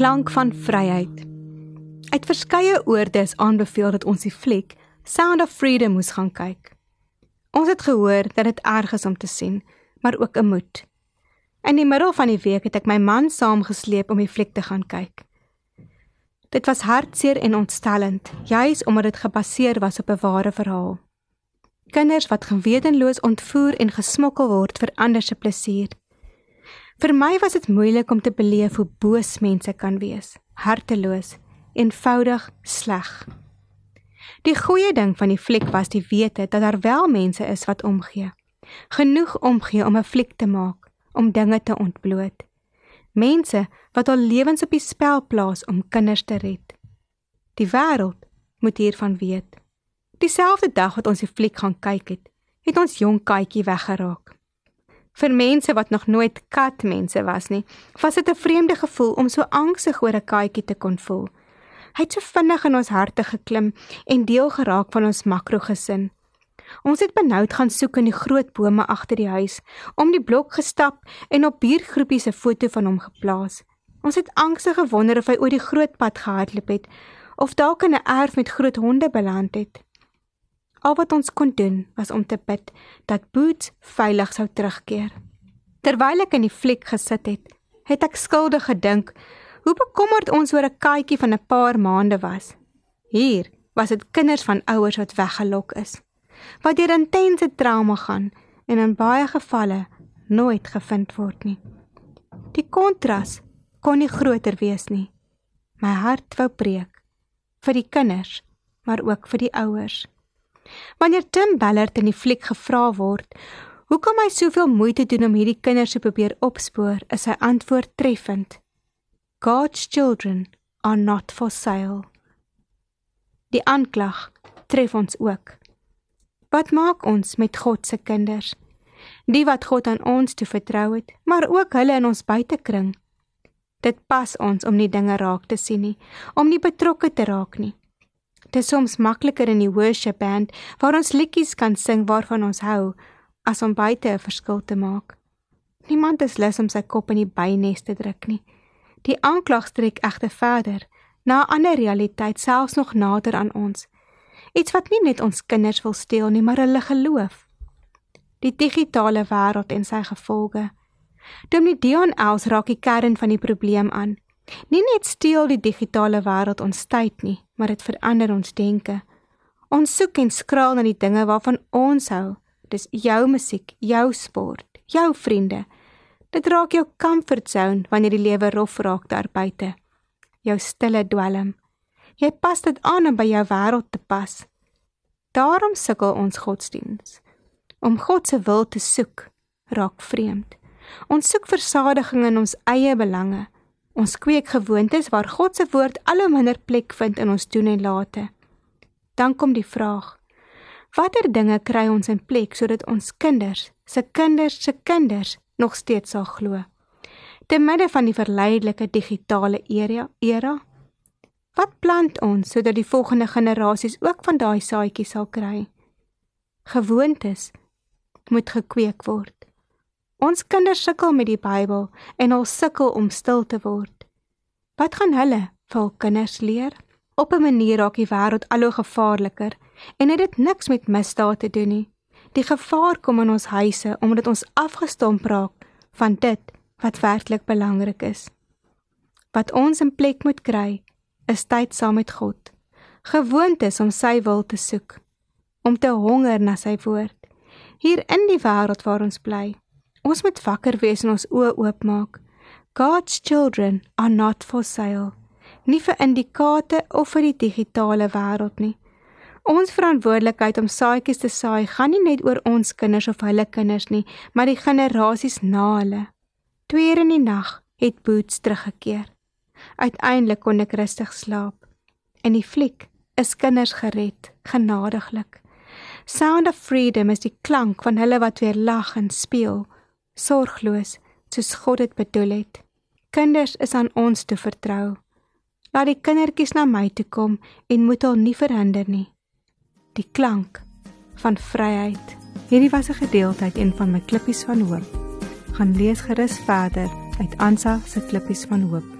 Klank van vryheid. Uit verskeie oorde is aanbeveel dat ons die fliek Sound of Freedom moes gaan kyk. Ons het gehoor dat dit erg is om te sien, maar ook 'n moed. In die middel van die week het ek my man saamgesleep om die fliek te gaan kyk. Dit was hartseer en ontstellend, juis omdat dit gebaseer was op 'n ware verhaal. Kinders wat gewetenloos ontvoer en gesmokkel word vir ander se plesier. Vir my was dit moeilik om te beleef hoe boos mense kan wees, harteloos, eenvoudig sleg. Die goeie ding van die fliek was die wete dat daar wel mense is wat omgee. Genoeg omgee om 'n fliek te maak, om dinge te ontbloot mense wat al lewens op die spel plaas om kinders te red. Die wêreld moet hiervan weet. Dieselfde dag wat ons die fliek gaan kyk het, het ons jong katjie weggeraak. Vir mense wat nog nooit katmense was nie, was dit 'n vreemde gevoel om so angstig oor 'n katjie te kon voel. Hy het so vinnig in ons harte geklim en deel geraak van ons makrogesin. Ons het benoud gaan soek in die groot bome agter die huis, om die blok gestap en op buurgroepies 'n foto van hom geplaas. Ons het angstig gewonder of hy oor die groot pad gehardloop het of dalk in 'n erf met groot honde beland het. Al wat ons kon doen was om te bid dat Boots veilig sou terugkeer. Terwyl ek in die fliek gesit het, het ek skuldig gedink hoe bekommerd ons oor 'n katjie van 'n paar maande was. Hier was dit kinders van ouers wat weggelok is wat deur intense trauma gaan en in baie gevalle nooit gevind word nie. Die kontras kon nie groter wees nie. My hart wou breek vir die kinders, maar ook vir die ouers. Wanneer Tim Ballard in die fliek gevra word, hoekom hy soveel moeite doen om hierdie kinders te probeer opspoor, is sy antwoord treffend. God's children are not for sale. Die aanklag tref ons ook. Wat maak ons met God se kinders? Die wat God aan ons toe vertrou het, maar ook hulle in ons buitekring. Dit pas ons om nie dinge raak te sien nie, om nie betrokke te raak nie. Dit is soms makliker in die worship band waar ons liedjies kan sing waarvan ons hou, as om buite 'n verskil te maak. Niemand is lus om sy kop in die bynes te druk nie. Die aanklag strek egter verder, na 'n ander realiteit selfs nog nader aan ons iets wat nie net ons kinders wil steel nie, maar hulle geloof. Die digitale wêreld en sy gevolge. Dominee Dion Els raak die kern van die probleem aan. Nie net steel die digitale wêreld ons tyd nie, maar dit verander ons denke. Ons soek en skraal na die dinge waarvan ons hou. Dis jou musiek, jou sport, jou vriende. Dit raak jou comfort zone wanneer die lewe rof raak daar buite. Jou stille dwelm. Jy pas dit aan om by jou wêreld te pas. Daarom sukkel ons godsdiens. Om God se wil te soek, raak vreemd. Ons soek versadiging in ons eie belange. Ons kweek gewoontes waar God se woord al hoe minder plek vind in ons doen en late. Dan kom die vraag: Watter dinge kry ons in plek sodat ons kinders, se kinders se kinders nog steeds sal glo? Te midde van die verleidelike digitale era, era Wat plant ons sodat die volgende generasies ook van daai saadjie sal kry? Gewoontes moet gekweek word. Ons kinders sukkel met die Bybel en hulle sukkel om stil te word. Wat gaan hulle vir hul kinders leer? Op 'n manier raak die wêreld al hoe gevaarliker en dit het niks met misdaad te doen nie. Die gevaar kom in ons huise omdat ons afgestomp raak van dit wat werklik belangrik is. Wat ons in plek moet kry is tyd saam met God. Gewoontes om sy wil te soek, om te honger na sy woord. Hier in die wêreld waar ons bly, ons moet wakker wees en ons oë oopmaak. God's children are not for sale. Nie vir indikate of vir die digitale wêreld nie. Ons verantwoordelikheid om saadjies te saai gaan nie net oor ons kinders of hulle kinders nie, maar die generasies na hulle. Tweeër in die nag het Boots teruggekeer. Uiteindelik kon ek rustig slaap. In die fliek is kinders gered, genadiglik. Sound of Freedom is die klank van hulle wat weer lag en speel, sorgloos soos God dit bedoel het. Kinders is aan ons te vertrou. Laat die kindertjies na my toe kom en moet hulle nie verhinder nie. Die klank van vryheid. Hierdie was 'n gedeelte uit een van my klippies van hoop. Gaan lees gerus verder uit Ansa se klippies van hoop.